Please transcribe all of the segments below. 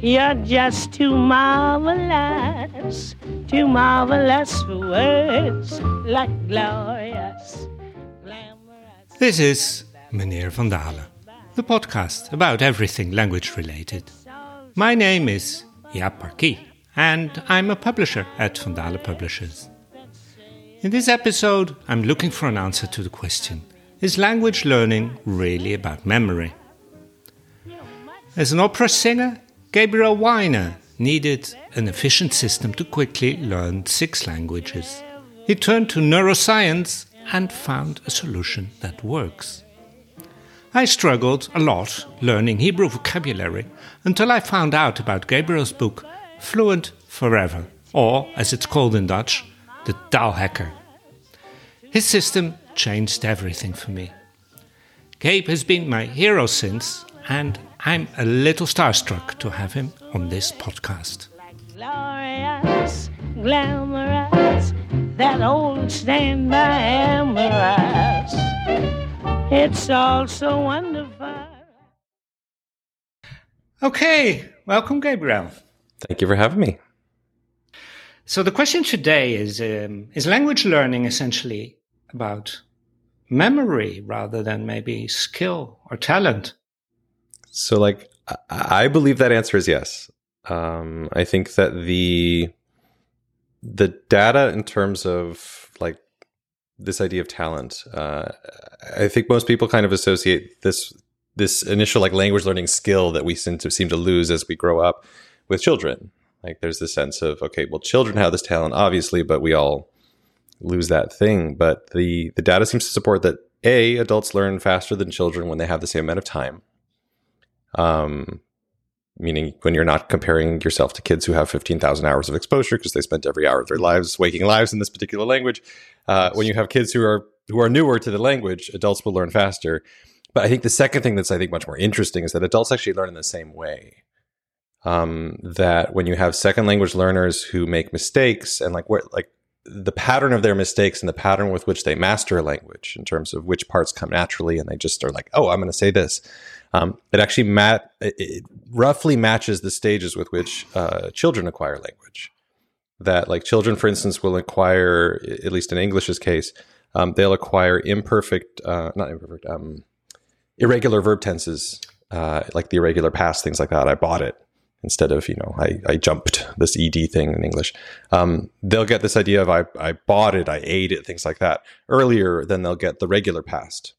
You're just too marvelous, too marvelous for words like glorious, glamorous. This is Meneer van Dale, the podcast about everything language related. My name is Jaap Parkie, and I'm a publisher at Van Dale Publishers. In this episode, I'm looking for an answer to the question Is language learning really about memory? As an opera singer, Gabriel Wyner needed an efficient system to quickly learn six languages. He turned to neuroscience and found a solution that works. I struggled a lot learning Hebrew vocabulary until I found out about Gabriel's book Fluent Forever, or as it's called in Dutch, the Taalhacker. His system changed everything for me. Gabe has been my hero since, and I'm a little starstruck to have him on this podcast. Glorious, glamorous, that old stand by amorous. It's all so wonderful. Okay, welcome, Gabriel. Thank you for having me. So the question today is: um, Is language learning essentially about memory rather than maybe skill or talent? So, like, I, believe that answer is yes. Um, I think that the the data in terms of like this idea of talent, uh, I think most people kind of associate this this initial like language learning skill that we seem to seem to lose as we grow up with children. Like, there's this sense of okay, well, children have this talent, obviously, but we all lose that thing. But the the data seems to support that a adults learn faster than children when they have the same amount of time. Um, meaning when you're not comparing yourself to kids who have 15,000 hours of exposure because they spent every hour of their lives waking lives in this particular language. Uh, when you have kids who are who are newer to the language, adults will learn faster. But I think the second thing that's I think much more interesting is that adults actually learn in the same way. Um, that when you have second language learners who make mistakes and like what like the pattern of their mistakes and the pattern with which they master a language in terms of which parts come naturally and they just are like oh i'm going to say this um, it actually mat- it, roughly matches the stages with which uh, children acquire language. That like children for instance will acquire at least in english's case um, they'll acquire imperfect uh, not imperfect um, irregular verb tenses uh, like the irregular past things like that. I bought it instead of you know I, I jumped this ed thing in english. Um, they'll get this idea of I, I bought it i ate it things like that earlier than they'll get the regular past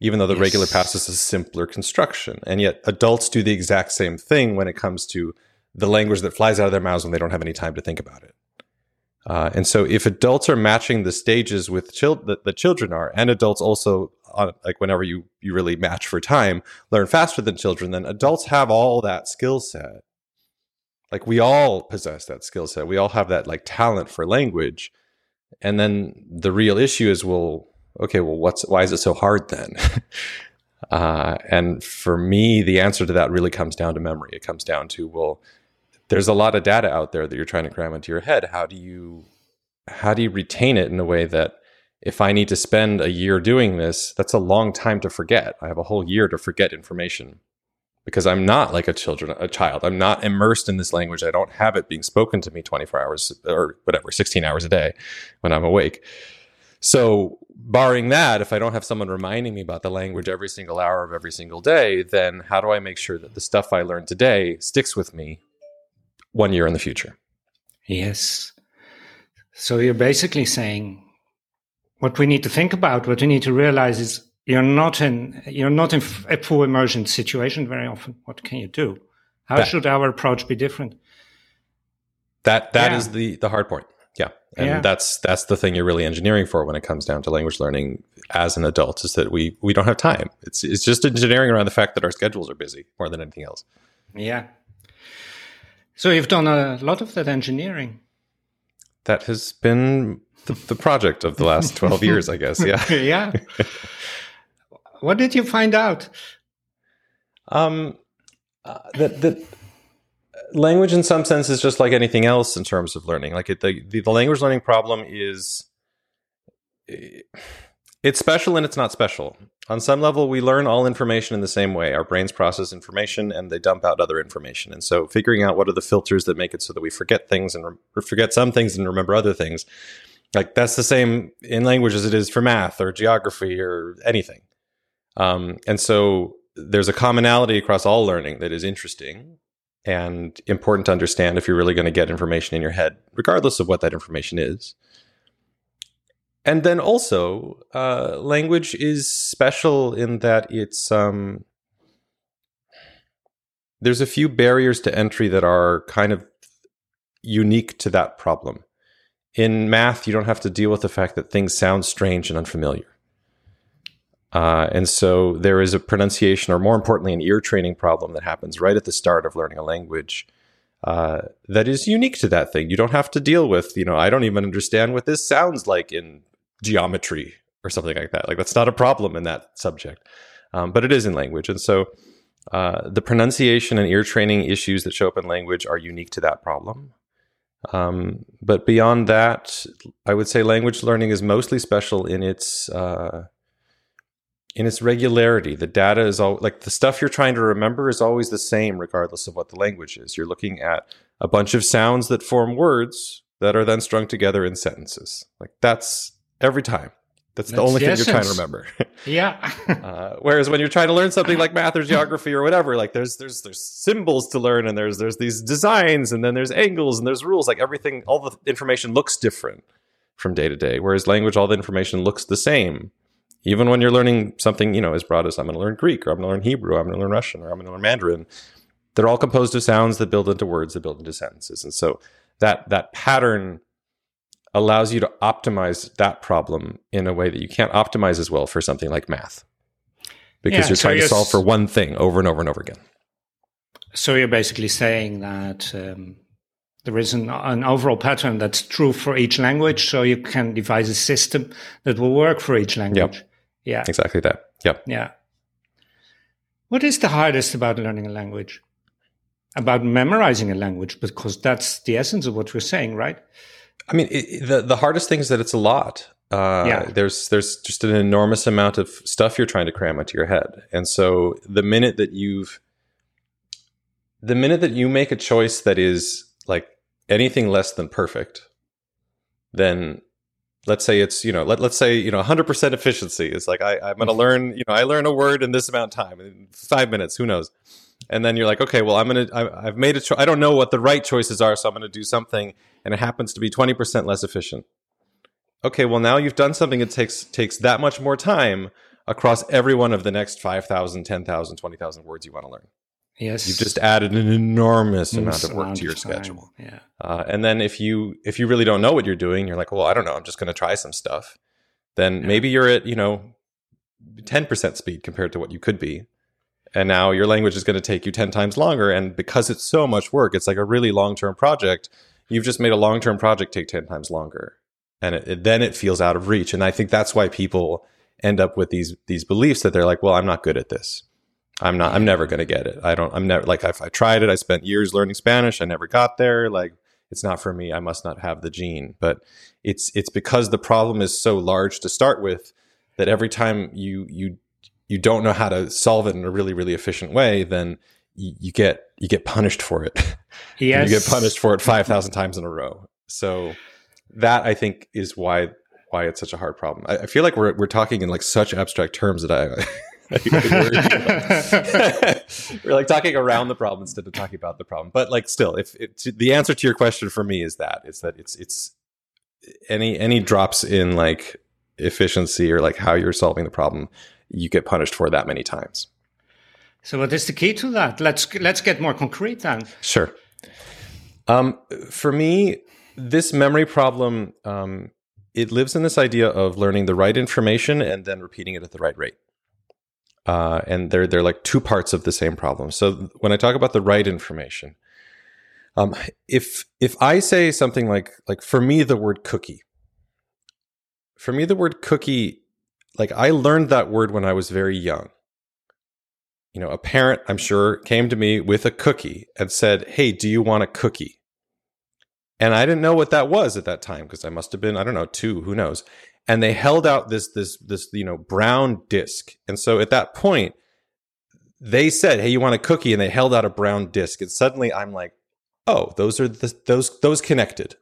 even though the Yes. regular past is a simpler construction. And yet adults do the exact same thing when it comes to the language that flies out of their mouths when they don't have any time to think about it. Uh, and so if adults are matching the stages with chil- that the children are and adults also uh, like whenever you you really match for time learn faster than children then adults have all that skill set. Like we all possess that skill set. We all have that like talent for language. And then the real issue is well okay well what's why is it so hard then? Uh, and for me the answer to that really comes down to memory. It comes down to well there's a lot of data out there that you're trying to cram into your head. How do you how do you retain it in a way that if i need to spend a year doing this that's a long time to forget. I have a whole year to forget information because i'm not like a children a child. I'm not immersed in this language. I don't have it being spoken to me 24 hours or whatever 16 hours a day when i'm awake. So barring that if i don't have someone reminding me about the language every single hour of every single day then how do i make sure that the stuff i learned today sticks with me one year in the future Yes. So you're basically saying what we need to think about, what we need to realize is you're not in you're not in a full immersion situation very often. What can you do? How That- should our approach be different? That that is Yeah. the the hard point. And Yeah. that's that's the thing you're really engineering for when it comes down to language learning as an adult is that we we don't have time. It's it's just engineering around the fact that our schedules are busy more than anything else. Yeah. So you've done a lot of that engineering. That has been the, the project of the last 12 years, I guess. Yeah. yeah. what did you find out? Um, uh, that that language, in some sense, is just like anything else in terms of learning. Like it, the, the the language learning problem is, It's special and it's not special. On some level, we learn all information in the same way. Our brains process information and they dump out other information. And so, figuring out what are the filters that make it so that we forget things and re- forget some things and remember other things, like that's the same in language as it is for math or geography or anything. Um, and so, there's a commonality across all learning that is interesting and important to understand if you're really going to get information in your head, regardless of what that information is. And then also, uh, language is special in that it's um, there's a few barriers to entry that are kind of unique to that problem. In math, you don't have to deal with the fact that things sound strange and unfamiliar. Uh, and so there is a pronunciation, or more importantly, an ear training problem that happens right at the start of learning a language uh, that is unique to that thing. You don't have to deal with, you know, I don't even understand what this sounds like in geometry or something like that. Like that's not a problem in that subject, um, but it is in language. And so uh, the pronunciation and ear training issues that show up in language are unique to that problem. Um, but beyond that, I would say language learning is mostly special in its uh, in its regularity. The data is all like the stuff you're trying to remember is always the same, regardless of what the language is. You're looking at a bunch of sounds that form words that are then strung together in sentences. Like that's every time. That's, That's the only the thing essence. you're trying to remember. yeah. uh, whereas when you're trying to learn something like math or geography or whatever, like there's there's there's symbols to learn and there's there's these designs and then there's angles and there's rules. Like everything, all the information looks different from day to day. Whereas language, all the information looks the same. Even when you're learning something, you know, as broad as I'm going to learn Greek or I'm going to learn Hebrew, or I'm going to learn Russian or I'm going to learn Mandarin, they're all composed of sounds that build into words that build into sentences. And so that that pattern allows you to optimize that problem in a way that you can't optimize as well for something like math because yeah, you're trying you're to solve for one thing over and over and over again. So you're basically saying that um, there is an, an, overall pattern that's true for each language, so you can devise a system that will work for each language. Yep. Yeah, exactly that. Yep. Yeah. What is the hardest about learning a language? About memorizing a language, because that's the essence of what we're saying, right? I mean, it, the the hardest thing is that it's a lot. Uh, yeah. There's there's just an enormous amount of stuff you're trying to cram into your head, and so the minute that you've the minute that you make a choice that is like anything less than perfect, then let's say it's you know let, let's say you know 100% efficiency is like I, i'm going to mm-hmm. learn you know i learn a word in this amount of time in five minutes who knows and then you're like okay well i'm going to i've made a choice i don't know what the right choices are so i'm going to do something and it happens to be 20% less efficient. Okay, well now you've done something that takes takes that much more time across every one of the next 5,000, 10,000, 20,000 words you want to learn. Yes. You've just added an enormous amount of work to your schedule. Yeah. Uh, and then if you if you really don't know what you're doing, you're like, well, I don't know, I'm just going to try some stuff. Then yeah. maybe you're at, you know, 10% speed compared to what you could be. And now your language is going to take you 10 times longer. And because it's so much work, it's like a really long term project you've just made a long term project take 10 times longer. And it, it, then it feels out of reach. And I think that's why people end up with these these beliefs that they're like, well, I'm not good at this. I'm not. I'm never going to get it. I don't. I'm never like. If I tried it, I spent years learning Spanish. I never got there. Like, it's not for me. I must not have the gene. But it's it's because the problem is so large to start with that every time you you you don't know how to solve it in a really really efficient way, then you, you get you get punished for it. Yes. you get punished for it 5,000 times in a row. So that I think is why why it's such a hard problem. I, I feel like we're we're talking in like such abstract terms that I we're like talking around the problem instead of talking about the problem. But like still, if it, the answer to your question for me is that it's that it's it's any any drops in like efficiency or like how you're solving the problem, you get punished for that many times. So, what is the key to that? Let's let's get more concrete then. Sure. Um, for me, this memory problem um, it lives in this idea of learning the right information and then repeating it at the right rate. Uh, and they're they're like two parts of the same problem. So when I talk about the right information, um, if if I say something like like for me the word cookie, for me the word cookie, like I learned that word when I was very young you know, a parent, I'm sure, came to me with a cookie and said, Hey, do you want a cookie? And I didn't know what that was at that time because I must have been, I don't know, two, who knows. And they held out this this this you know brown disc. And so at that point they said hey you want a cookie? And they held out a brown disc. And suddenly i'm like oh those are the, those those connected.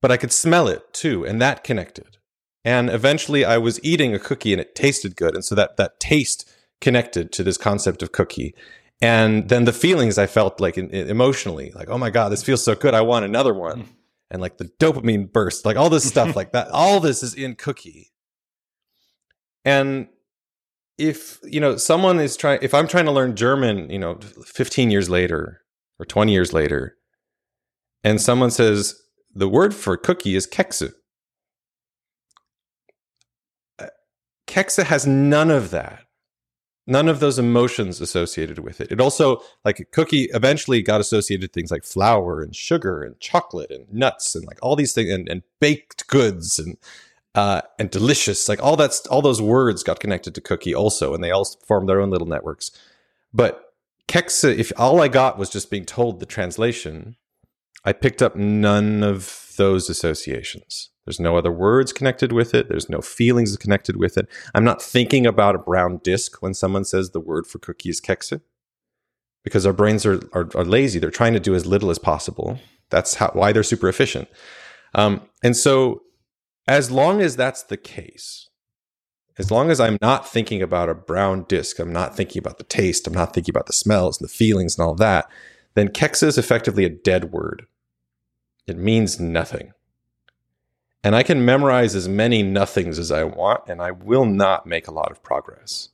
But i could smell it too and that connected. And eventually i was eating a cookie and it tasted good. And so that that taste connected to this concept of cookie. And then the feelings i felt like in, in, emotionally like oh my god this feels so good. I want another one hmm. And like the dopamine burst, like all this stuff like that. All this is in Cookie. And if, you know, someone is trying, if I'm trying to learn German, you know, 15 years later or 20 years later, and someone says the word for cookie is Kekse. Uh, Kekse has none of that none of those emotions associated with it. It also, like cookie, eventually got associated things like flour and sugar and chocolate and nuts and like all these things and, and baked goods and uh, and delicious. Like all that's all those words got connected to cookie also, and they all formed their own little networks. But Kekse, if all I got was just being told the translation, I picked up none of those associations. There's no other words connected with it. There's no feelings connected with it. I'm not thinking about a brown disc when someone says the word for cookie is kekse because our brains are, are, are, lazy. They're trying to do as little as possible. That's how, why they're super efficient. Um, and so, as long as that's the case, as long as I'm not thinking about a brown disc, I'm not thinking about the taste, I'm not thinking about the smells and the feelings and all that, then kekse is effectively a dead word. It means nothing. And I can memorize as many nothings as I want, and I will not make a lot of progress.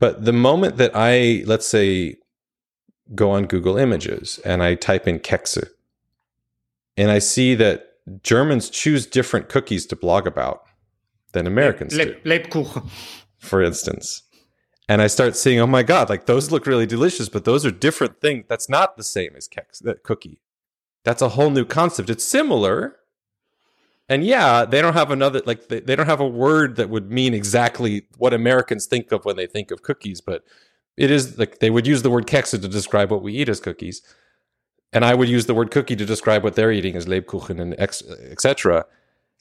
But the moment that I, let's say, go on Google Images and I type in Kekse, and I see that Germans choose different cookies to blog about than Americans Le- do. Lebkuchen. For instance. And I start seeing, oh my God, like those look really delicious, but those are different things. That's not the same as keks, that cookie. That's a whole new concept. It's similar, and yeah, they don't have another like they, they don't have a word that would mean exactly what Americans think of when they think of cookies, but it is like they would use the word kekse to describe what we eat as cookies. And I would use the word cookie to describe what they're eating as Lebkuchen and etc.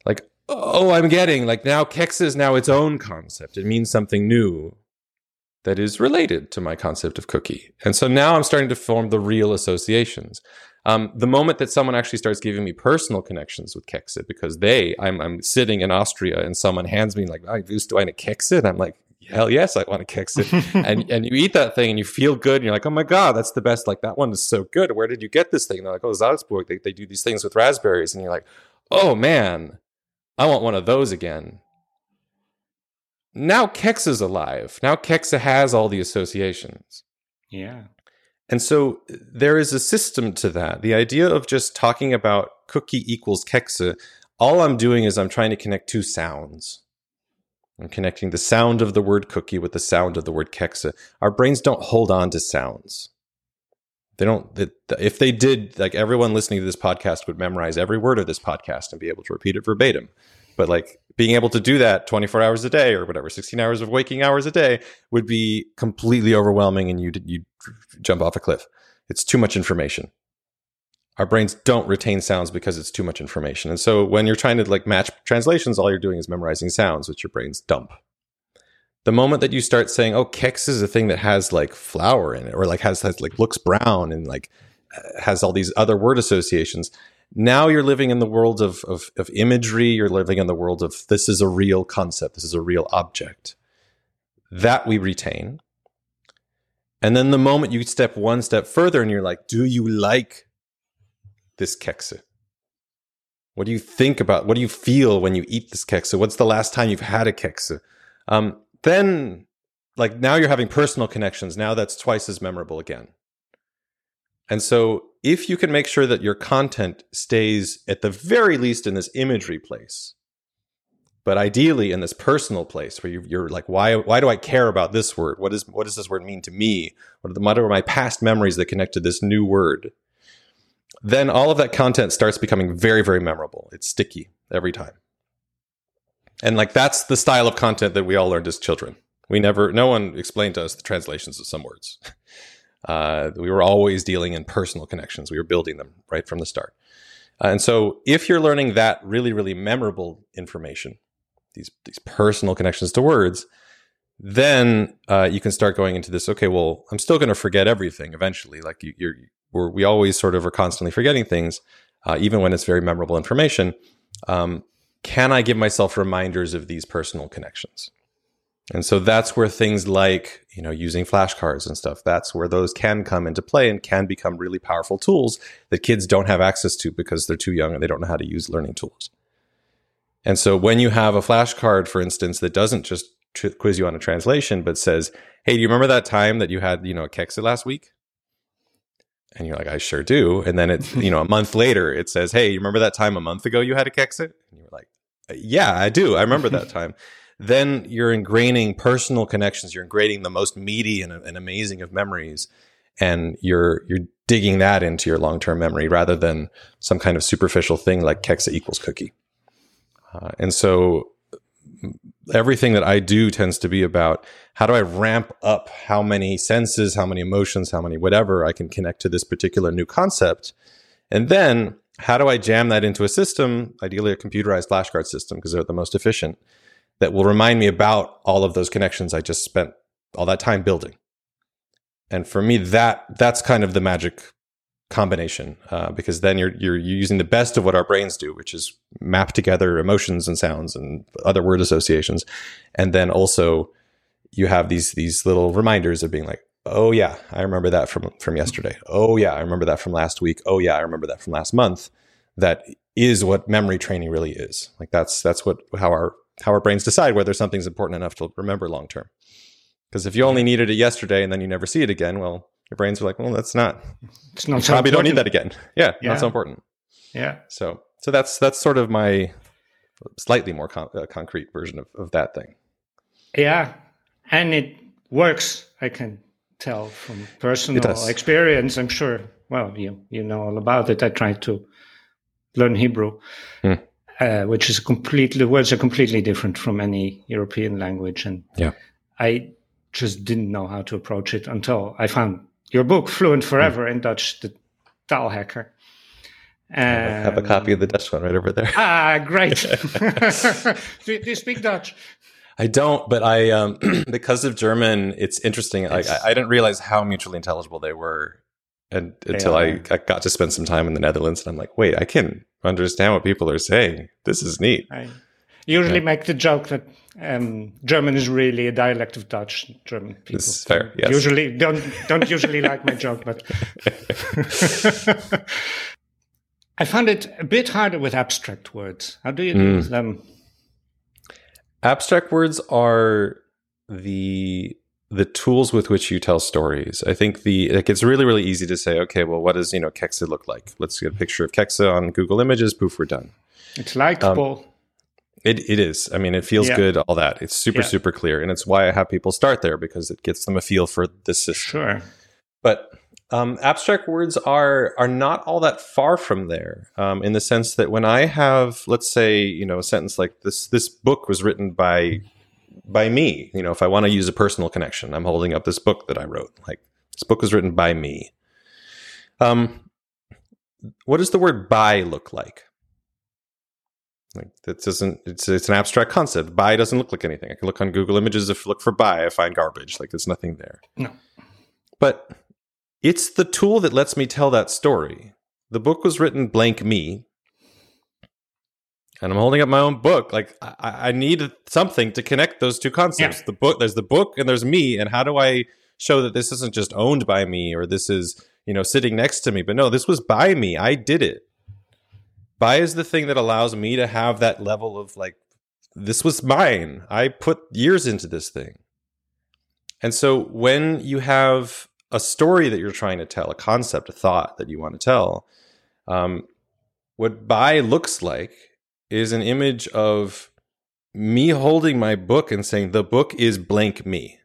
Like, oh, I'm getting like now kekse is now its own concept. It means something new that is related to my concept of cookie. And so now I'm starting to form the real associations. Um, the moment that someone actually starts giving me personal connections with Kekse, because they, I'm, I'm sitting in Austria and someone hands me like, oh, do I want a Kekse? And I'm like, hell yes, I want a Kekse. and, and you eat that thing and you feel good. And you're like, oh my God, that's the best. Like that one is so good. Where did you get this thing? And they're like, oh, Salzburg. They, they do these things with raspberries. And you're like, oh man, I want one of those again. Now Kekse is alive. Now Kekse has all the associations. Yeah. And so there is a system to that. The idea of just talking about cookie equals kekse, all I'm doing is I'm trying to connect two sounds. I'm connecting the sound of the word cookie with the sound of the word kekse. Our brains don't hold on to sounds. They don't, if they did, like everyone listening to this podcast would memorize every word of this podcast and be able to repeat it verbatim. But like being able to do that 24 hours a day or whatever, 16 hours of waking hours a day would be completely overwhelming and you'd, you'd jump off a cliff. It's too much information. Our brains don't retain sounds because it's too much information. And so when you're trying to like match translations, all you're doing is memorizing sounds, which your brains dump. The moment that you start saying, "Oh, Keks is a thing that has like flour in it, or like has, has like looks brown and like uh, has all these other word associations," now you're living in the world of, of, of imagery. You're living in the world of this is a real concept. This is a real object that we retain. And then the moment you step one step further and you're like, do you like this kekse? What do you think about? What do you feel when you eat this kekse? What's the last time you've had a kekse? Um, then, like now you're having personal connections. Now that's twice as memorable again. And so, if you can make sure that your content stays at the very least in this imagery place, but ideally in this personal place where you, are like, why, why do I care about this word? What is, what does this word mean to me? What are, the, what are my past memories that connect to this new word? Then all of that content starts becoming very, very memorable. It's sticky every time. And like, that's the style of content that we all learned as children. We never, no one explained to us the translations of some words. Uh, we were always dealing in personal connections. We were building them right from the start. Uh, and so if you're learning that really, really memorable information, these, these personal connections to words, then uh, you can start going into this. Okay, well, I'm still going to forget everything eventually. Like you, you're, we always sort of are constantly forgetting things, uh, even when it's very memorable information. Um, can I give myself reminders of these personal connections? And so that's where things like, you know, using flashcards and stuff, that's where those can come into play and can become really powerful tools that kids don't have access to because they're too young and they don't know how to use learning tools. And so when you have a flashcard, for instance, that doesn't just tr- quiz you on a translation, but says, Hey, do you remember that time that you had, you know, a Kekse last week? And you're like, I sure do. And then it's, you know, a month later, it says, Hey, you remember that time a month ago you had a Kekse? And you're like, Yeah, I do. I remember that time then you're ingraining personal connections. You're ingraining the most meaty and, and amazing of memories, and you're you're digging that into your long term memory rather than some kind of superficial thing like Kekse equals cookie. Uh, and so everything that I do tends to be about how do I ramp up how many senses, how many emotions, how many whatever I can connect to this particular new concept. And then how do I jam that into a system, ideally a computerized flashcard system because they're the most efficient, that will remind me about all of those connections I just spent all that time building. And for me, that that's kind of the magic combination uh, because then you're you're using the best of what our brains do, which is map together emotions and sounds and other word associations, and then also you have these these little reminders of being like, oh yeah, I remember that from from yesterday. Oh yeah, I remember that from last week. Oh yeah, I remember that from last month. That is what memory training really is. Like that's that's what how our how our brains decide whether something's important enough to remember long term. Because if you only needed it yesterday and then you never see it again, well, your brains are like, well, that's not. It's not. So probably important. don't need that again. Yeah, yeah, not so important. Yeah. So so that's that's sort of my slightly more con- uh, concrete version of, of that thing. Yeah, and it works. I can tell from personal experience. I'm sure. Well, you you know all about it. I tried to learn Hebrew. Hmm uh, which is completely words are completely different from any European language, and yeah, I just didn't know how to approach it until I found your book, Fluent Forever mm. in Dutch, the Taalhacker. Um, I have a copy of the Dutch one right over there. Ah, great! do, do, you speak Dutch? I don't, but I um, because of German, it's interesting. Yes. I, I didn't realize how mutually intelligible they were and until I, I, got to spend some time in the Netherlands, and I'm like, wait, I can understand what people are saying. This is neat. I usually yeah. make the joke that um, German is really a dialect of Dutch. German people this is fair. Yes. Usually don't don't usually like my joke, but I found it a bit harder with abstract words. How do you mm. use them? Abstract words are the the tools with which you tell stories. I think the like it's really really easy to say, okay, well, what does you know Kekse look like? Let's get a picture of Kekse on Google Images. Poof, we're done. It's likable. Um, it it is. I mean, it feels yeah. good. All that. It's super yeah. super clear, and it's why I have people start there because it gets them a feel for the system. Sure. But um, abstract words are are not all that far from there, um, in the sense that when I have, let's say, you know, a sentence like this: "This book was written by by me. You know, if I want to use a personal connection, I'm holding up this book that I wrote. Like this book was written by me. Um, what does the word "by" look like? Like that doesn't. It's it's an abstract concept. By doesn't look like anything. I can look on Google Images. If I look for by, I find garbage. Like there's nothing there. No. But it's the tool that lets me tell that story. The book was written blank me and I'm holding up my own book. Like I, I need something to connect those two concepts. Yeah. The book, there's the book, and there's me. And how do I show that this isn't just owned by me or this is you know sitting next to me? But no, this was by me. I did it. By is the thing that allows me to have that level of like, this was mine. I put years into this thing. And so when you have a story that you're trying to tell, a concept, a thought that you want to tell, um, what by looks like is an image of me holding my book and saying the book is blank me.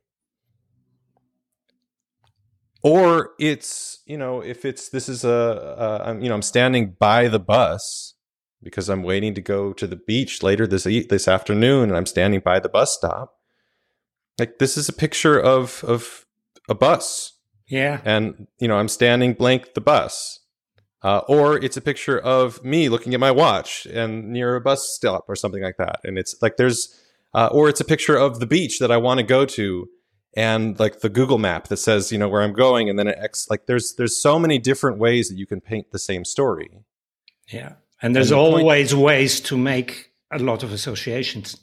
Or it's you know if it's this is a, am you know i'm standing by the bus because i'm waiting to go to the beach later this this afternoon and i'm standing by the bus stop. Like this is a picture of of a bus. Yeah. And you know i'm standing blank the bus Uh, or it's a picture of me looking at my watch and near a bus stop or something like that. And it's like there's, uh, or it's a picture of the beach that I want to go to and like the Google map that says, you know, where I'm going. And then it X, like there's, there's so many different ways that you can paint the same story. Yeah. And there's and the always point, ways to make a lot of associations.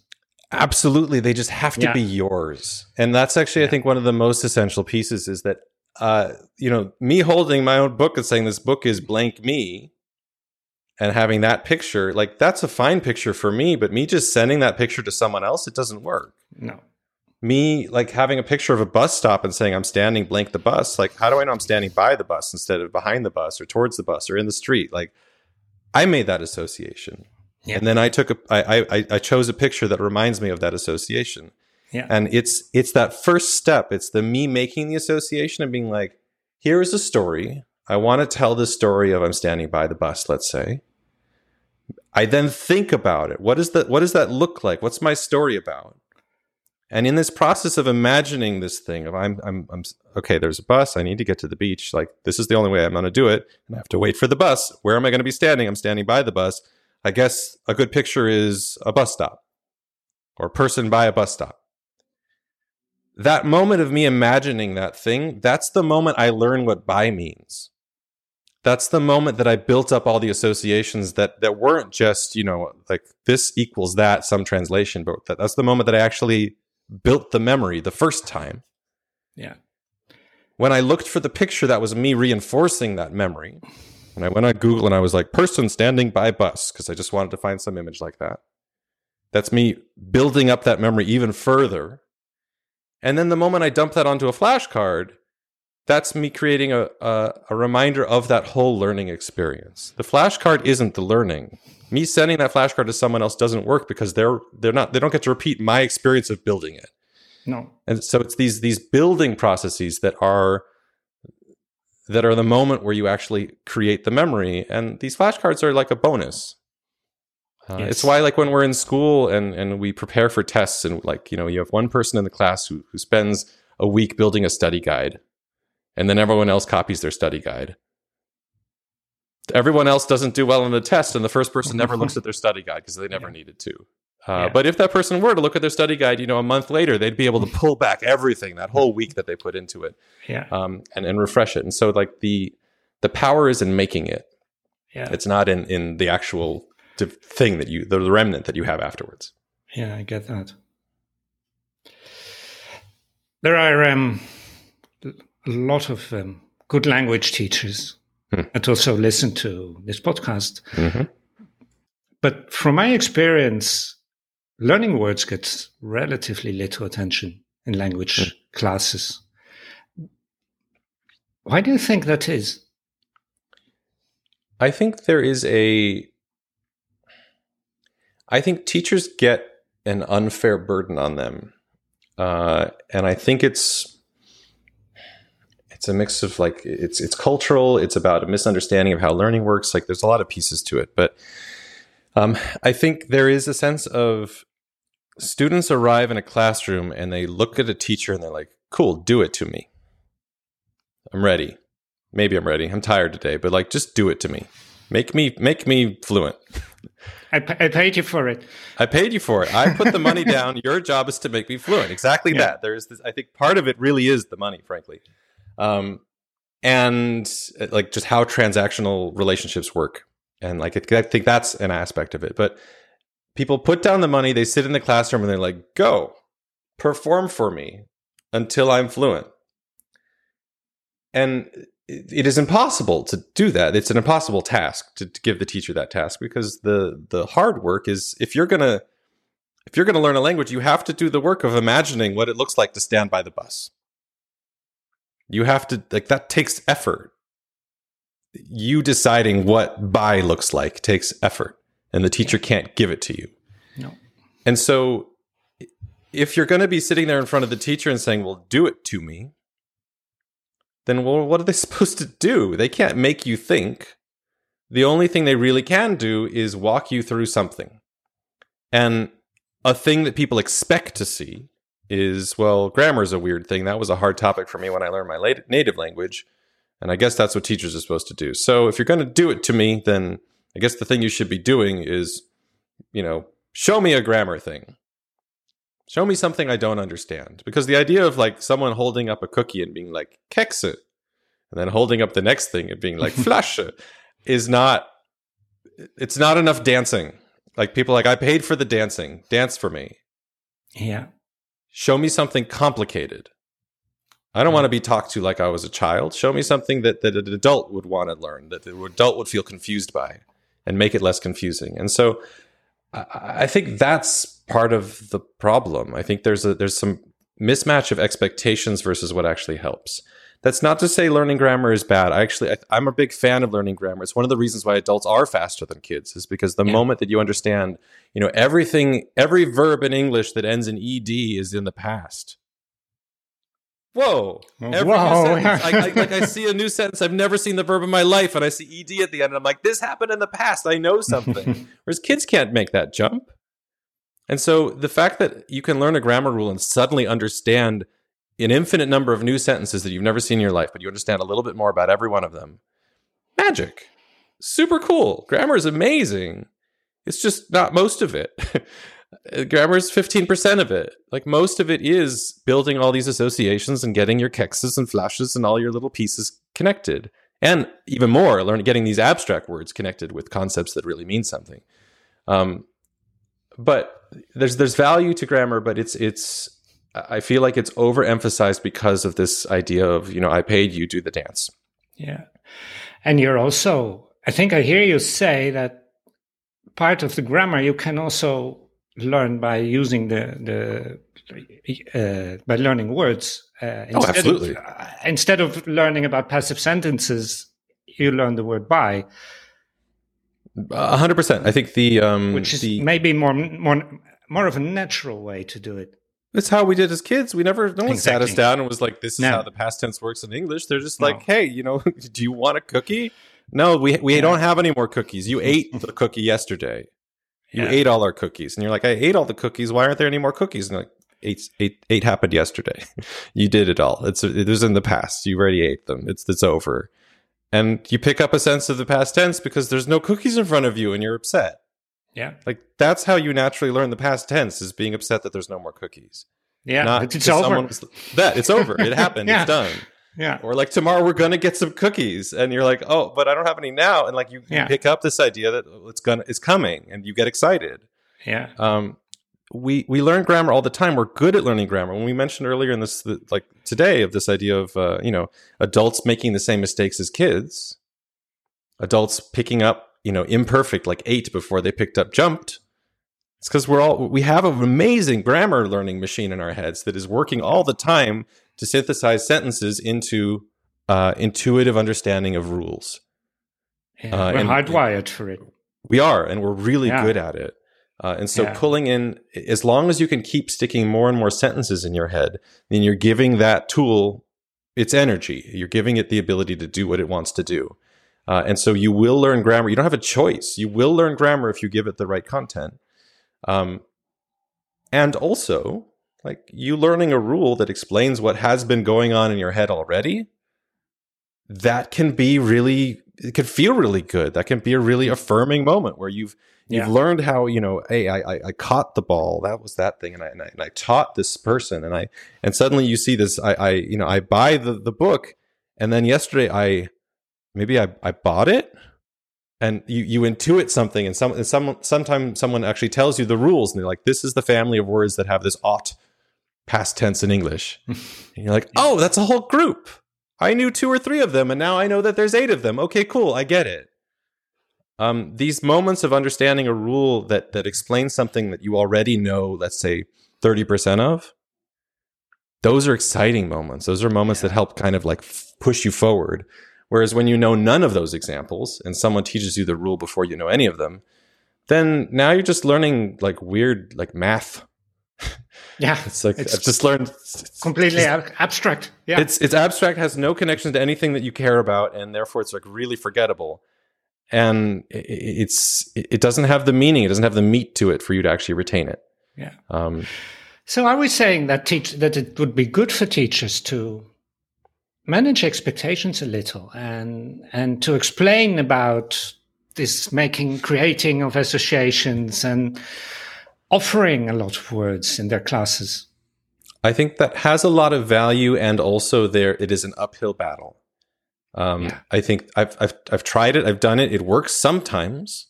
Absolutely. They just have to yeah. be yours. And that's actually, yeah. I think, one of the most essential pieces is that uh, you know, me holding my own book and saying this book is blank me and having that picture, like that's a fine picture for me, but me just sending that picture to someone else, it doesn't work. No. Me like having a picture of a bus stop and saying I'm standing blank the bus, like how do I know I'm standing by the bus instead of behind the bus or towards the bus or in the street? Like I made that association. Yeah. And then I took a I, I I chose a picture that reminds me of that association. Yeah. And it's it's that first step. It's the me making the association and being like, here is a story. I want to tell the story of I'm standing by the bus, let's say. I then think about it. What is that what does that look like? What's my story about? And in this process of imagining this thing of I'm I'm I'm okay, there's a bus, I need to get to the beach. Like this is the only way I'm going to do it, and I have to wait for the bus. Where am I going to be standing? I'm standing by the bus. I guess a good picture is a bus stop or a person by a bus stop that moment of me imagining that thing, that's the moment I learn what by means. That's the moment that I built up all the associations that that weren't just, you know, like this equals that, some translation, but that, that's the moment that I actually built the memory the first time. Yeah. When I looked for the picture, that was me reinforcing that memory. And I went on Google and I was like, person standing by bus, because I just wanted to find some image like that. That's me building up that memory even further and then the moment I dump that onto a flashcard, that's me creating a, a, a, reminder of that whole learning experience. The flashcard isn't the learning. Me sending that flashcard to someone else doesn't work because they're they're not they don't get to repeat my experience of building it. No. And so it's these these building processes that are that are the moment where you actually create the memory and these flashcards are like a bonus. Uh, yes. It's why, like, when we're in school and, and we prepare for tests, and like, you know, you have one person in the class who, who spends a week building a study guide, and then everyone else copies their study guide. Everyone else doesn't do well in the test, and the first person never looks at their study guide because they never yeah. needed to. Uh, yeah. But if that person were to look at their study guide, you know, a month later, they'd be able to pull back everything that whole week that they put into it, yeah, um, and and refresh it. And so, like the the power is in making it. Yeah, it's not in in the actual thing that you the remnant that you have afterwards yeah i get that there are um, a lot of um, good language teachers hmm. that also listen to this podcast mm-hmm. but from my experience learning words gets relatively little attention in language hmm. classes why do you think that is I think there is a I think teachers get an unfair burden on them, uh, and I think it's it's a mix of like it's it's cultural. It's about a misunderstanding of how learning works. Like there's a lot of pieces to it, but um, I think there is a sense of students arrive in a classroom and they look at a teacher and they're like, "Cool, do it to me. I'm ready. Maybe I'm ready. I'm tired today, but like, just do it to me. Make me make me fluent." I, I paid you for it. I paid you for it. I put the money down. Your job is to make me fluent. Exactly yeah. that. There's this. I think part of it really is the money, frankly, um, and uh, like just how transactional relationships work. And like I think that's an aspect of it. But people put down the money. They sit in the classroom and they're like, "Go, perform for me until I'm fluent." And it is impossible to do that. It's an impossible task to, to, give the teacher that task because the the hard work is if you're gonna if you're gonna learn a language, you have to do the work of imagining what it looks like to stand by the bus. You have to like that takes effort. You deciding what by looks like takes effort, and the teacher can't give it to you. No. And so if you're going to be sitting there in front of the teacher and saying, "Well, do it to me," then well, what are they supposed to do? They can't make you think. The only thing they really can do is walk you through something. And a thing that people expect to see is well, grammar is a weird thing. That was a hard topic for me when I learned my native language. And I guess that's what teachers are supposed to do. So if you're going to do it to me, then I guess the thing you should be doing is, you know, show me a grammar thing. Show me something I don't understand. Because the idea of like someone holding up a cookie and being like, Kekse, and then holding up the next thing and being like, Flasche, is not, it's not enough dancing. Like people like, I paid for the dancing, dance for me. Yeah. Show me something complicated. I don't hmm. want to be talked to like I was a child. Show me something that, that an adult would want to learn, that the adult would feel confused by, and make it less confusing. And so I, I think that's part of the problem. I think there's a there's some mismatch of expectations versus what actually helps. That's not to say learning grammar is bad. I actually I, I'm a big fan of learning grammar. It's one of the reasons why adults are faster than kids is because the Yeah. moment that you understand, you know, everything every verb in English that ends in ed is in the past. Whoa! Every Whoa. sentence, I, I, like I see a new sentence. I've never seen the verb in my life, and I see ed at the end, and I'm like, "This happened in the past. I know something." Whereas kids can't make that jump. And so the fact that you can learn a grammar rule and suddenly understand an infinite number of new sentences that you've never seen in your life, but you understand a little bit more about every one of them, magic, super cool. Grammar is amazing. It's just not most of it. Grammar is 15% of it. Like most of it is building all these associations and getting your kexes and flashes and all your little pieces connected. And even more, learn getting these abstract words connected with concepts that really mean something. Um, but there's there's value to grammar, but it's it's I feel like it's overemphasized because of this idea of you know I paid you do the dance. Yeah. And you're also, I think I hear you say that part of the grammar you can also learn by using the, the, uh, by learning words. Uh, instead Oh, absolutely. Of, uh, instead of learning about passive sentences, you learn the word by, hundred percent. I think the um which is the maybe more, more, more of a natural way to do it. That's how we did as kids. We never, no one sat us down and was like, "This is No. how the past tense works in English." They're just No. like, "Hey, you know, do you want a cookie?" No, we we Yeah. don't have any more cookies. You ate the cookie yesterday. You Yeah. ate all our cookies, and you're like, "I ate all the cookies. Why aren't there any more cookies?" And like, eight, eight, eight happened yesterday. you did it all. It's it was in the past. You already ate them. It's it's over. And you pick up a sense of the past tense because there's no cookies in front of you, and you're upset. Yeah. Like that's how you naturally learn the past tense is being upset that there's no more cookies. Yeah. Not it's over. someone was- that it's over. It happened. Yeah. It's done. Yeah. Or like tomorrow we're gonna get some cookies, and you're like, oh, but I don't have any now, and like you, you pick up this idea that oh, it's gonna it's coming, and you get excited. Yeah. Um, we we learn grammar all the time. We're good at learning grammar. When we mentioned earlier in this, the, like today, of this idea of uh, you know adults making the same mistakes as kids, adults picking up you know imperfect like eight before they picked up jumped. It's because we're all we have an amazing grammar learning machine in our heads that is working all the time to synthesize sentences into uh, intuitive understanding of rules. yeah. Uh, We're and- hardwired for it. We are, and we're really Yeah. good at it. Uh, and so, Yeah. pulling in, as long as you can keep sticking more and more sentences in your head, then you're giving that tool its energy. You're giving it the ability to do what it wants to do. Uh, and so, you will learn grammar. You don't have a choice. You will learn grammar if you give it the right content. Um, and also, like you learning a rule that explains what has been going on in your head already, that can be really, it can feel really good. That can be a really affirming moment where you've You've Yeah. learned how you know. Hey, I, I I caught the ball. That was that thing, and I, and I and I taught this person, and I and suddenly you see this. I I you know I buy the the book, and then yesterday I maybe I I bought it, and you you intuit something, and some and some sometimes someone actually tells you the rules, and they're like, this is the family of words that have this ought past tense in English, and you're like, oh, that's a whole group. I knew two or three of them, and now I know that there's eight of them. Okay, cool, I get it um, these moments of understanding a rule that that explains something that you already know, let's say thirty percent of, those are exciting moments. Those are moments that help kind of like f- push you forward. Whereas when you know none of those examples and someone teaches you the rule before you know any of them, then now you're just learning like weird like math. Yeah. It's like It's I've just learned completely ab- abstract. Yeah. it's it's abstract has no connection to anything that you care about and therefore it's like really forgettable and it's it doesn't have the meaning. It doesn't have the meat to it for you to actually retain it. Yeah. um So are we saying that teach that it would be good for teachers to manage expectations a little and and to explain about this making creating of associations and offering a lot of words in their classes? I think that has a lot of value and also there it is an uphill battle um, yeah. i think I've, I've i've tried it i've done it it works sometimes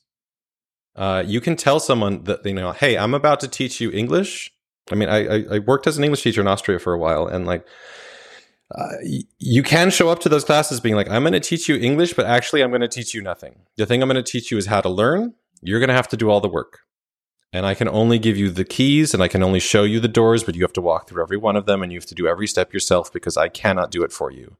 uh, you can tell someone that you know hey i'm about to teach you english i mean I, I, I worked as an english teacher in austria for a while and like uh, you can show up to those classes being like, I'm going to teach you English, but actually, I'm going to teach you nothing. The thing I'm going to teach you is how to learn. You're going to have to do all the work. And I can only give you the keys and I can only show you the doors, but you have to walk through every one of them and you have to do every step yourself because I cannot do it for you.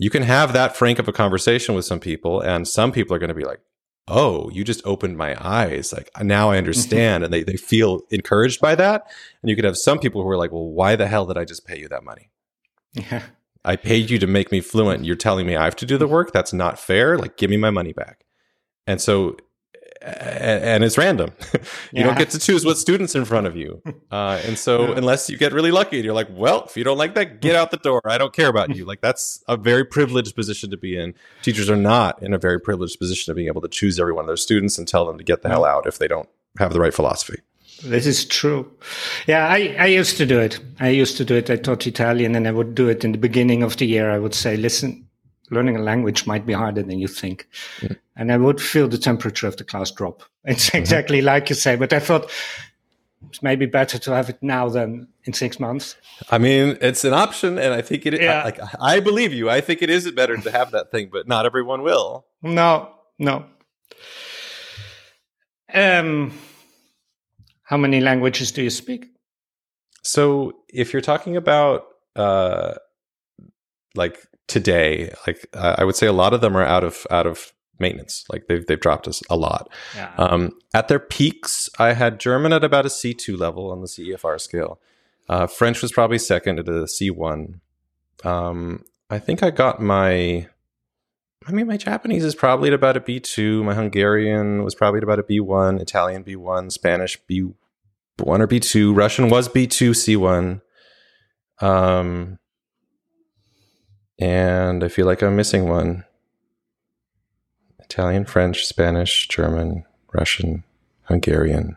You can have that frank of a conversation with some people, and some people are going to be like, Oh, you just opened my eyes. Like now I understand. and they, they feel encouraged by that. And you could have some people who are like, Well, why the hell did I just pay you that money? Yeah. I paid you to make me fluent. You're telling me I have to do the mm-hmm. work? That's not fair. Like, give me my money back. And so, and it's random. you yeah. don't get to choose what students in front of you. Uh, and so, yeah. unless you get really lucky and you're like, well, if you don't like that, get out the door. I don't care about you. Like, that's a very privileged position to be in. Teachers are not in a very privileged position of being able to choose every one of their students and tell them to get the hell out if they don't have the right philosophy. This is true. Yeah, I, I used to do it. I used to do it. I taught Italian and I would do it in the beginning of the year. I would say, listen, learning a language might be harder than you think. Mm. And I would feel the temperature of the class drop. It's mm-hmm. exactly like you say, but I thought it's maybe better to have it now than in six months. I mean, it's an option. And I think it, yeah. I, like, I believe you. I think it is better to have that thing, but not everyone will. No, no. Um, how many languages do you speak? So, if you're talking about uh, like today, like uh, I would say a lot of them are out of out of maintenance. Like they've they've dropped us a lot. Yeah. Um, at their peaks, I had German at about a C two level on the CEFR scale. Uh, French was probably second at a C one. Um, I think I got my. I mean, my Japanese is probably at about a B two. My Hungarian was probably at about a B one. Italian B one. Spanish B one or B2. Russian was B2, C1. Um, and I feel like I'm missing one. Italian, French, Spanish, German, Russian, Hungarian,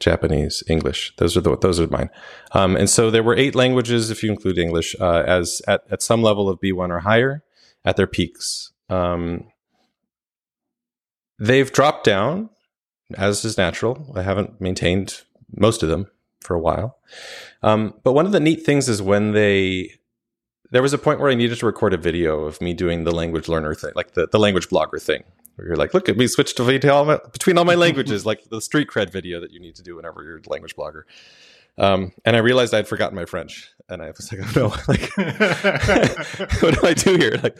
Japanese, English. Those are the those are mine. Um, and so there were eight languages, if you include English, uh, as at, at some level of B1 or higher at their peaks. Um, they've dropped down, as is natural. I haven't maintained most of them for a while. Um, but one of the neat things is when they there was a point where I needed to record a video of me doing the language learner thing, like the, the language blogger thing, where you're like, look at me switch to all my, between all my languages, like the street cred video that you need to do whenever you're a language blogger. Um, and I realized I'd forgotten my French, and I was like, oh no, like, what do I do here? Like,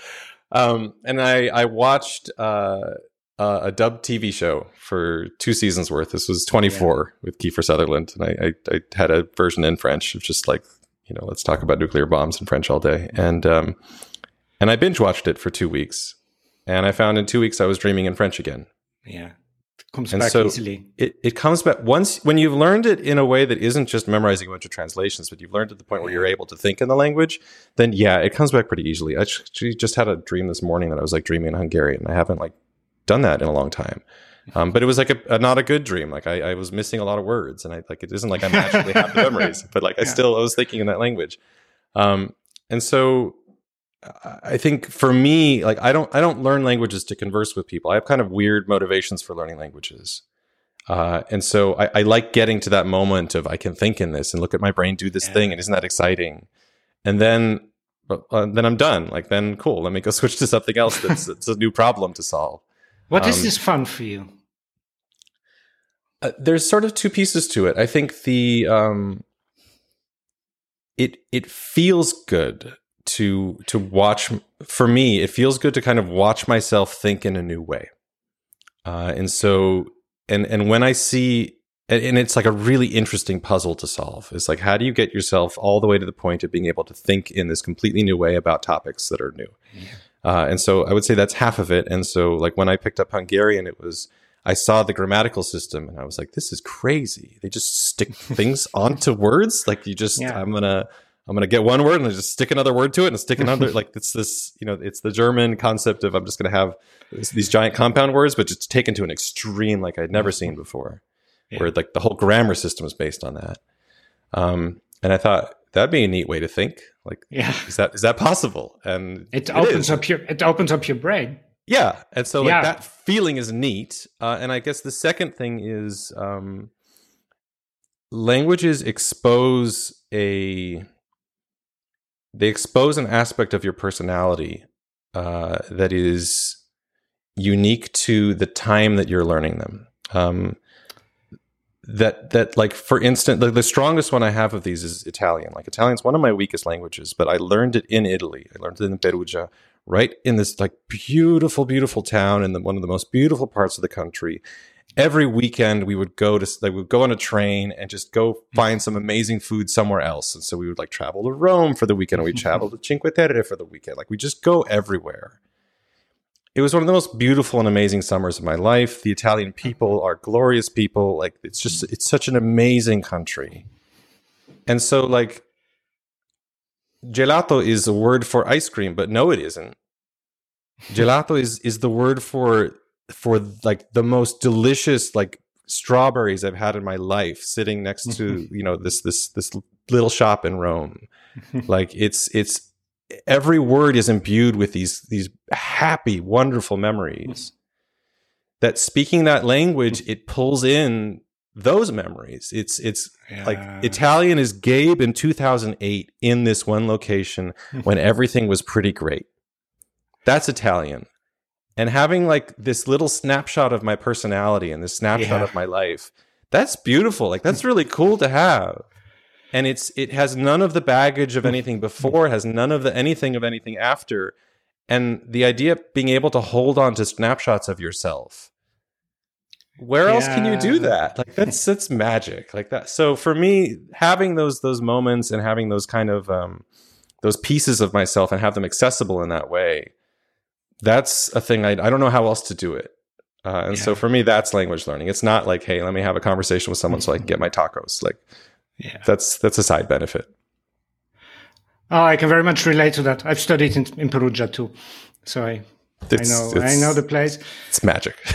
um, and I I watched uh, uh, a dubbed TV show for two seasons worth. This was 24 yeah. with Kiefer Sutherland, and I, I, I, had a version in French of just like you know, let's talk about nuclear bombs in French all day, and um, and I binge watched it for two weeks, and I found in two weeks I was dreaming in French again. Yeah, it comes and back so easily. It it comes back once when you've learned it in a way that isn't just memorizing a bunch of translations, but you've learned to the point where you're able to think in the language. Then yeah, it comes back pretty easily. I actually just had a dream this morning that I was like dreaming in Hungarian. And I haven't like done that in a long time. Um, but it was like a, a, not a good dream. Like I, I, was missing a lot of words, and I like it isn't like I naturally have the memories, but like I yeah. still I was thinking in that language. Um, and so I think for me, like I don't I don't learn languages to converse with people. I have kind of weird motivations for learning languages. Uh, and so I, I, like getting to that moment of I can think in this and look at my brain do this yeah. thing, and isn't that exciting? And then, uh, then I'm done. Like then, cool. Let me go switch to something else that's, that's a new problem to solve. What um, is this fun for you? Uh, there's sort of two pieces to it. I think the um, it it feels good to to watch. For me, it feels good to kind of watch myself think in a new way. Uh, and so, and and when I see and, it's like a really interesting puzzle to solve. It's like how do you get yourself all the way to the point of being able to think in this completely new way about topics that are new? Yeah. Uh, and so I would say that's half of it. And so like when I picked up Hungarian, it was I saw the grammatical system and I was like, this is crazy. They just stick things onto words. Like you just, yeah. I'm gonna, I'm gonna get one word and I just stick another word to it and stick another. like it's this, you know, it's the German concept of I'm just gonna have this, these giant compound words, but just taken to an extreme like I'd never seen before, Yeah. where like the whole grammar system is based on that. Um, and I thought that'd be a neat way to think. Like, Yeah. is that is that possible? And It opens is. up your it opens up your brain. Yeah, and so like Yeah. that feeling is neat. Uh, and I guess the second thing is um, languages expose a they expose an aspect of your personality uh, that is unique to the time that you're learning them. Um, that that like for instance, the, the strongest one I have of these is Italian. Like Italian's one of my weakest languages, but I learned it in Italy. I learned it in Perugia, right in this like beautiful, beautiful town in the, one of the most beautiful parts of the country. Every weekend we would go to like we would go on a train and just go find some amazing food somewhere else. And so we would like travel to Rome for the weekend, we travel to Cinque Terre for the weekend. Like we just go everywhere. It was one of the most beautiful and amazing summers of my life. The Italian people are glorious people. Like it's just it's such an amazing country. And so like gelato is a word for ice cream, but no it isn't. Gelato is is the word for for like the most delicious like strawberries I've had in my life sitting next to, you know, this this this little shop in Rome. like it's it's every word is imbued with these these happy wonderful memories hmm. that speaking that language hmm. it pulls in those memories. It's it's like italian is gabe in 2008 in this one location when everything was pretty great. That's italian. And having like this little snapshot of my personality and this snapshot Yeah. of my life that's beautiful. Like that's really cool to have. And it's it has none of the baggage of anything before has none of the anything of anything after. And the idea of being able to hold on to snapshots of yourself where else can you do that? Like that's that's magic. Like that so for me having those those moments and having those kind of um those pieces of myself and have them accessible in that way that's a thing i, I don't know how else to do it. Uh, and so for me that's language learning. It's not like hey let me have a conversation with someone so i can get my tacos. Like Yeah. that's that's a side benefit. Oh, I can very much relate to that. I've studied in, in Perugia too, so I It's- I know I know the place. it's magic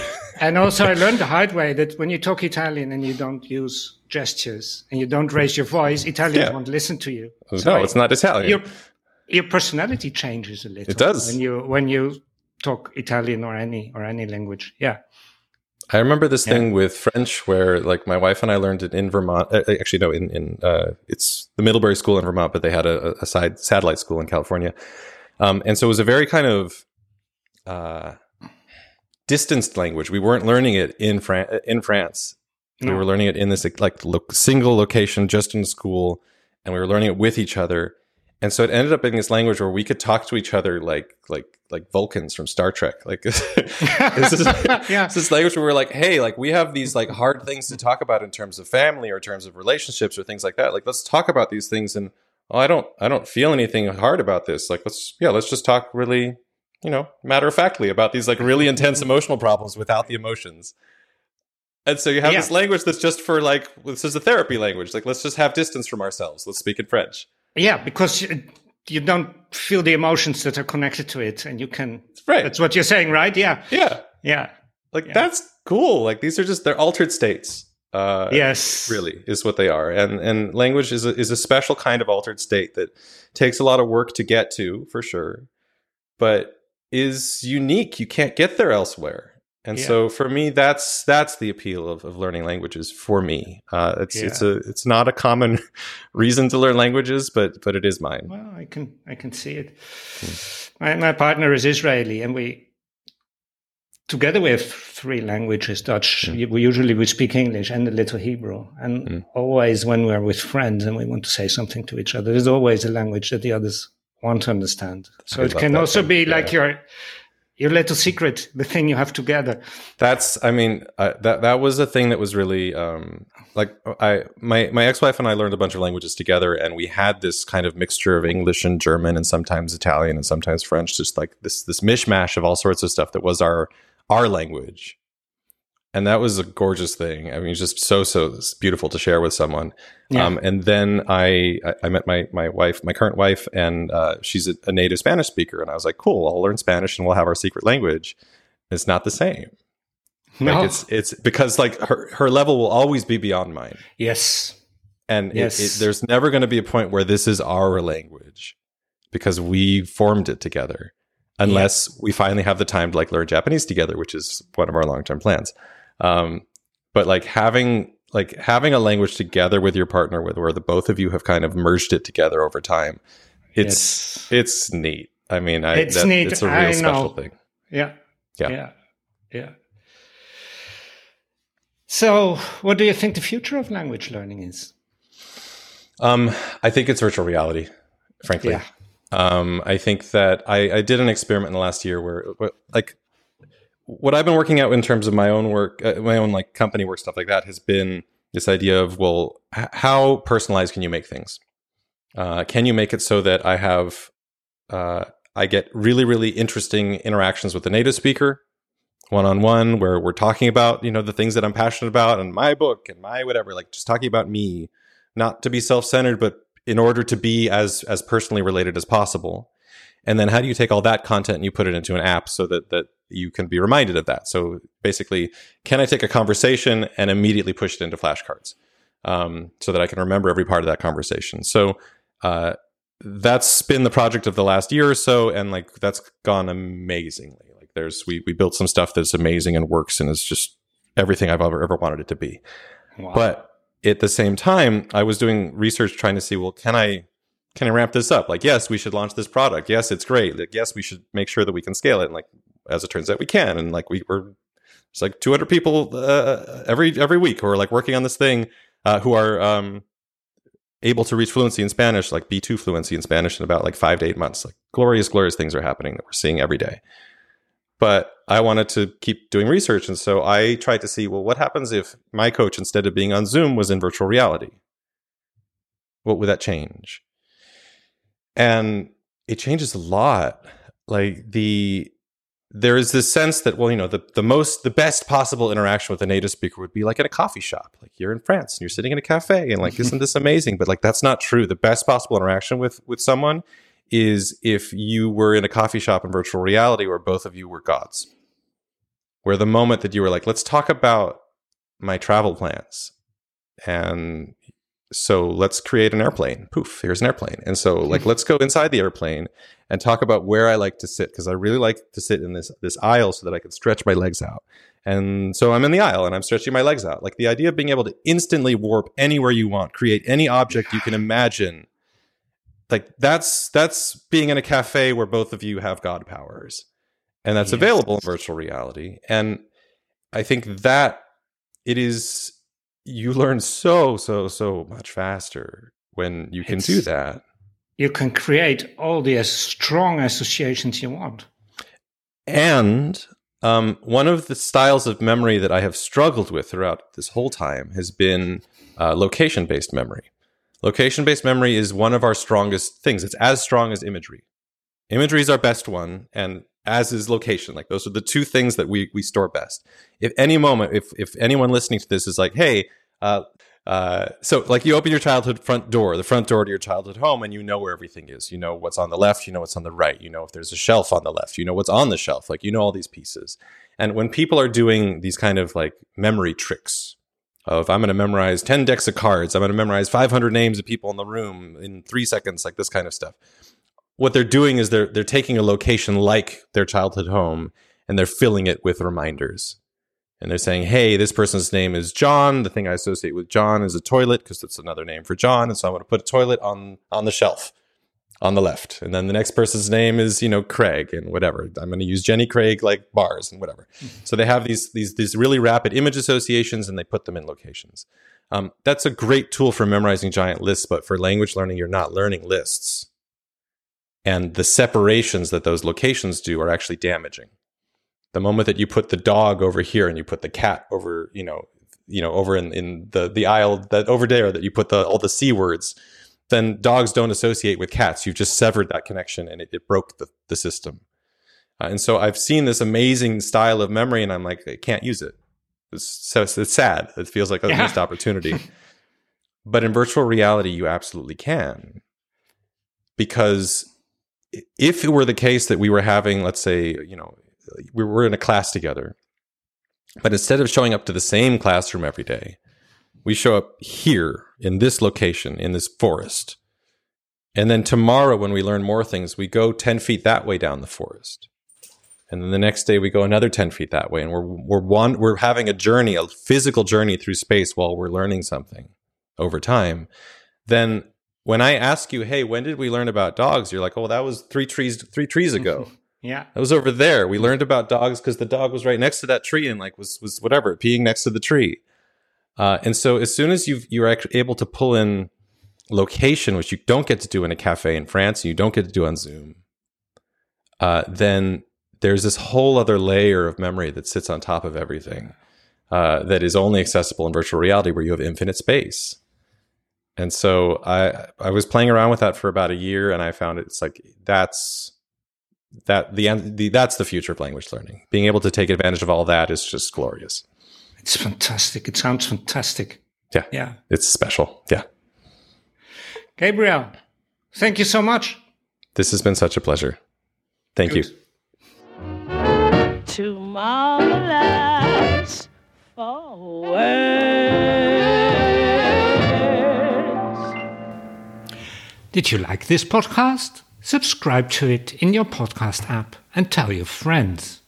And also, I learned the hard way that when you talk Italian and you don't use gestures and you don't raise your voice, Italians Yeah. won't listen to you. no it's not italian Your your personality changes a little. It does. when you when you talk Italian or any or any language. Yeah. I remember this thing with French where, like, my wife and I learned it in Vermont. Uh, actually, no, in in uh, it's the Middlebury School in Vermont, but they had a, a side satellite school in California, um, and so it was a very kind of uh, distanced language. We weren't learning it in Fran- in France. We were learning it in this like lo- single location, just in school, and we were learning it with each other. And so it ended up being this language where we could talk to each other like like like Vulcans from Star Trek. Like this is Yeah. this language where we're like, hey, like we have these like hard things to talk about in terms of family or terms of relationships or things like that. Like let's talk about these things and oh, I don't I don't feel anything hard about this. Like let's yeah, let's just talk really, you know, matter of factly about these like really intense emotional problems without the emotions. And so you have Yeah. this language that's just for like this is a therapy language. Like let's just have distance from ourselves. Let's speak in French. Yeah, because you, you don't feel the emotions that are connected to it, and you can. Right. That's what you're saying, right? Yeah. yeah. Yeah. Like Yeah. that's cool. Like these are just they're altered states. Uh Yes. really is what they are and and language is a, is a special kind of altered state that takes a lot of work to get to for sure but is unique you can't get there elsewhere and Yeah. so for me that's that's the appeal of, of learning languages for me uh, it's it's a it's not a common reason to learn languages but but it is mine Well, I can I can see it. Hmm. My my partner is Israeli, and we together we have three languages: Dutch. Hmm. We usually we speak English and a little Hebrew. And hmm. always when we're with friends and we want to say something to each other, there's always a language that the others want to understand. So I it can also thing. be Yeah. like your your little secret, the thing you have together. That's, I mean, uh, that that was a thing that was really um, like I my my ex wife and I learned a bunch of languages together, and we had this kind of mixture of English and German, and sometimes Italian, and sometimes French, just like this this mishmash of all sorts of stuff that was our our language. And that was a gorgeous thing. I mean, it's just so so beautiful to share with someone. Yeah. Um, and then I I met my my wife, my current wife, and uh, she's a, a, native Spanish speaker, and I was like, cool, I'll learn Spanish, and we'll have our secret language. It's not the same. No. Like it's it's because like her her level will always be beyond mine. Yes. And yes. It, it, there's never going to be a point where this is our language because we formed it together unless yeah. we finally have the time to like learn Japanese together, which is one of our long term plans. Um, but like having like having a language together with your partner, with where the both of you have kind of merged it together over time, it's it's, it's neat. I mean, I, it's that, neat. It's a real I special know. thing. Yeah. Yeah. Yeah. Yeah. So, what do you think the future of language learning is? Um, I think it's virtual reality, frankly. Yeah. Um, I think that I, I did an experiment in the last year where, like, what I've been working out in terms of my own work, uh, my own like company work, stuff like that, has been this idea of well, h- how personalized can you make things? Uh, can you make it so that I have, uh, I get really, really interesting interactions with the native speaker, one on one, where we're talking about you know the things that I'm passionate about and my book and my whatever, like just talking about me, not to be self centered, but in order to be as as personally related as possible. And then how do you take all that content and you put it into an app so that that you can be reminded of that? So basically, can I take a conversation and immediately push it into flashcards um, so that I can remember every part of that conversation? So uh, that's been the project of the last year or so, and like that's gone amazingly. Like there's we we built some stuff that's amazing and works, and is just everything I've ever ever wanted it to be. Wow. But at the same time, I was doing research trying to see, well, can I can I ramp this up? Like, yes, we should launch this product. Yes, it's great. Like, yes, we should make sure that we can scale it. And like, as it turns out, we can. And like, we were it's like 200 people uh, every every week who are like working on this thing, uh, who are um, able to reach fluency in Spanish, like B2 fluency in Spanish, in about like five to eight months. Like, glorious, glorious things are happening that we're seeing every day. But I wanted to keep doing research, and so I tried to see, well, what happens if my coach, instead of being on Zoom, was in virtual reality? What would that change? And it changes a lot. Like the there is this sense that well you know the, the most the best possible interaction with a native speaker would be like in a coffee shop. Like you're in france and you're sitting in a cafe and like isn't this amazing? But like that's not true. The best possible interaction with with someone is if you were in a coffee shop in virtual reality where both of you were gods. Where the moment that you were like let's talk about my travel plans and so let's create an airplane. Poof, here's an airplane. And so hmm. like let's go inside the airplane and talk about where I like to sit because I really like to sit in this this aisle so that I can stretch my legs out. And so I'm in the aisle and I'm stretching my legs out. Like the idea of being able to instantly warp anywhere you want, create any object you can imagine. Like that's that's being in a cafe where both of you have god powers. And that's Yes. available in virtual reality. And I think that it is you learn so so so much faster when you can do that. You can create all the as strong associations you want. and um, one of the styles of memory that i have struggled with throughout this whole time has been uh, location based memory. Location based memory is one of our strongest things. It's as strong as imagery. Imagery is our best one and as is location like those are the two things that we we store best if any moment if if anyone listening to this is like hey uh uh, so like you open your childhood front door, the front door to your childhood home, and you know where everything is. You know what's on the left, you know what's on the right, you know if there's a shelf on the left, you know what's on the shelf, like you know all these pieces. And when people are doing these kind of like memory tricks of I'm going to memorize 10 decks of cards, I'm going to memorize 500 names of people in the room in 3 seconds, like this kind of stuff. What they're doing is they're they're taking a location like their childhood home and they're filling it with reminders. And they're saying, "Hey, this person's name is John. The thing I associate with John is a toilet because that's another name for John, and so I'm going to put a toilet on on the shelf on the left. And then the next person's name is, you know, Craig and whatever. I'm going to use Jenny Craig like bars and whatever. So they have these these these really rapid image associations and they put them in locations. Um, that's a great tool for memorizing giant lists, but for language learning, you're not learning lists. And the separations that those locations do are actually damaging. The moment that you put the dog over here and you put the cat over, you know, you know, over in, in the the aisle that over there that you put the all the c words, then dogs don't associate with cats. You've just severed that connection and it, it broke the, the system. Uh, and so I've seen this amazing style of memory and I'm like, I can't use it. it's, it's sad. It feels like a Yeah. missed opportunity. but in virtual reality, you absolutely can. Because if it were the case that we were having, let's say, you know, we were in a class together, but instead of showing up to the same classroom every day, we show up here in this location, in this forest. And then tomorrow, when we learn more things, we go 10 feet that way down the forest. And then the next day we go another 10 feet that way. And we're, we're one, we're having a journey, a physical journey through space while we're learning something over time. Then when I ask you, Hey, when did we learn about dogs? You're like, Oh, that was three trees, three trees ago. Yeah. That was over there. We learned about dogs because the dog was right next to that tree and like was was whatever peeing next to the tree. Uh, and so as soon as you you're able to pull in location, which you don't get to do in a cafe in France, and you don't get to do on Zoom, uh, then there's this whole other layer of memory that sits on top of everything uh, that is only accessible in virtual reality, where you have infinite space. And so I I was playing around with that for about a year, and I found it's like that's that the, the that's the future of language learning. Being able to take advantage of all that is just glorious. It's fantastic. It sounds fantastic. Yeah, Yeah. it's special. Yeah, Gabriel, thank you so much. this has been such a pleasure. Thank you. Good. too marvelous for Did you like this podcast? Subscribe to it in your podcast app and tell your friends.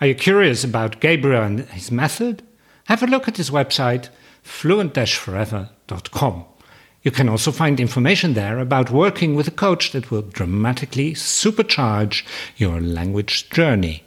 Are you curious about Gabriel and his method? Have a look at his website, fluent-forever.com. You can also find information there about working with a coach that will dramatically supercharge your language journey.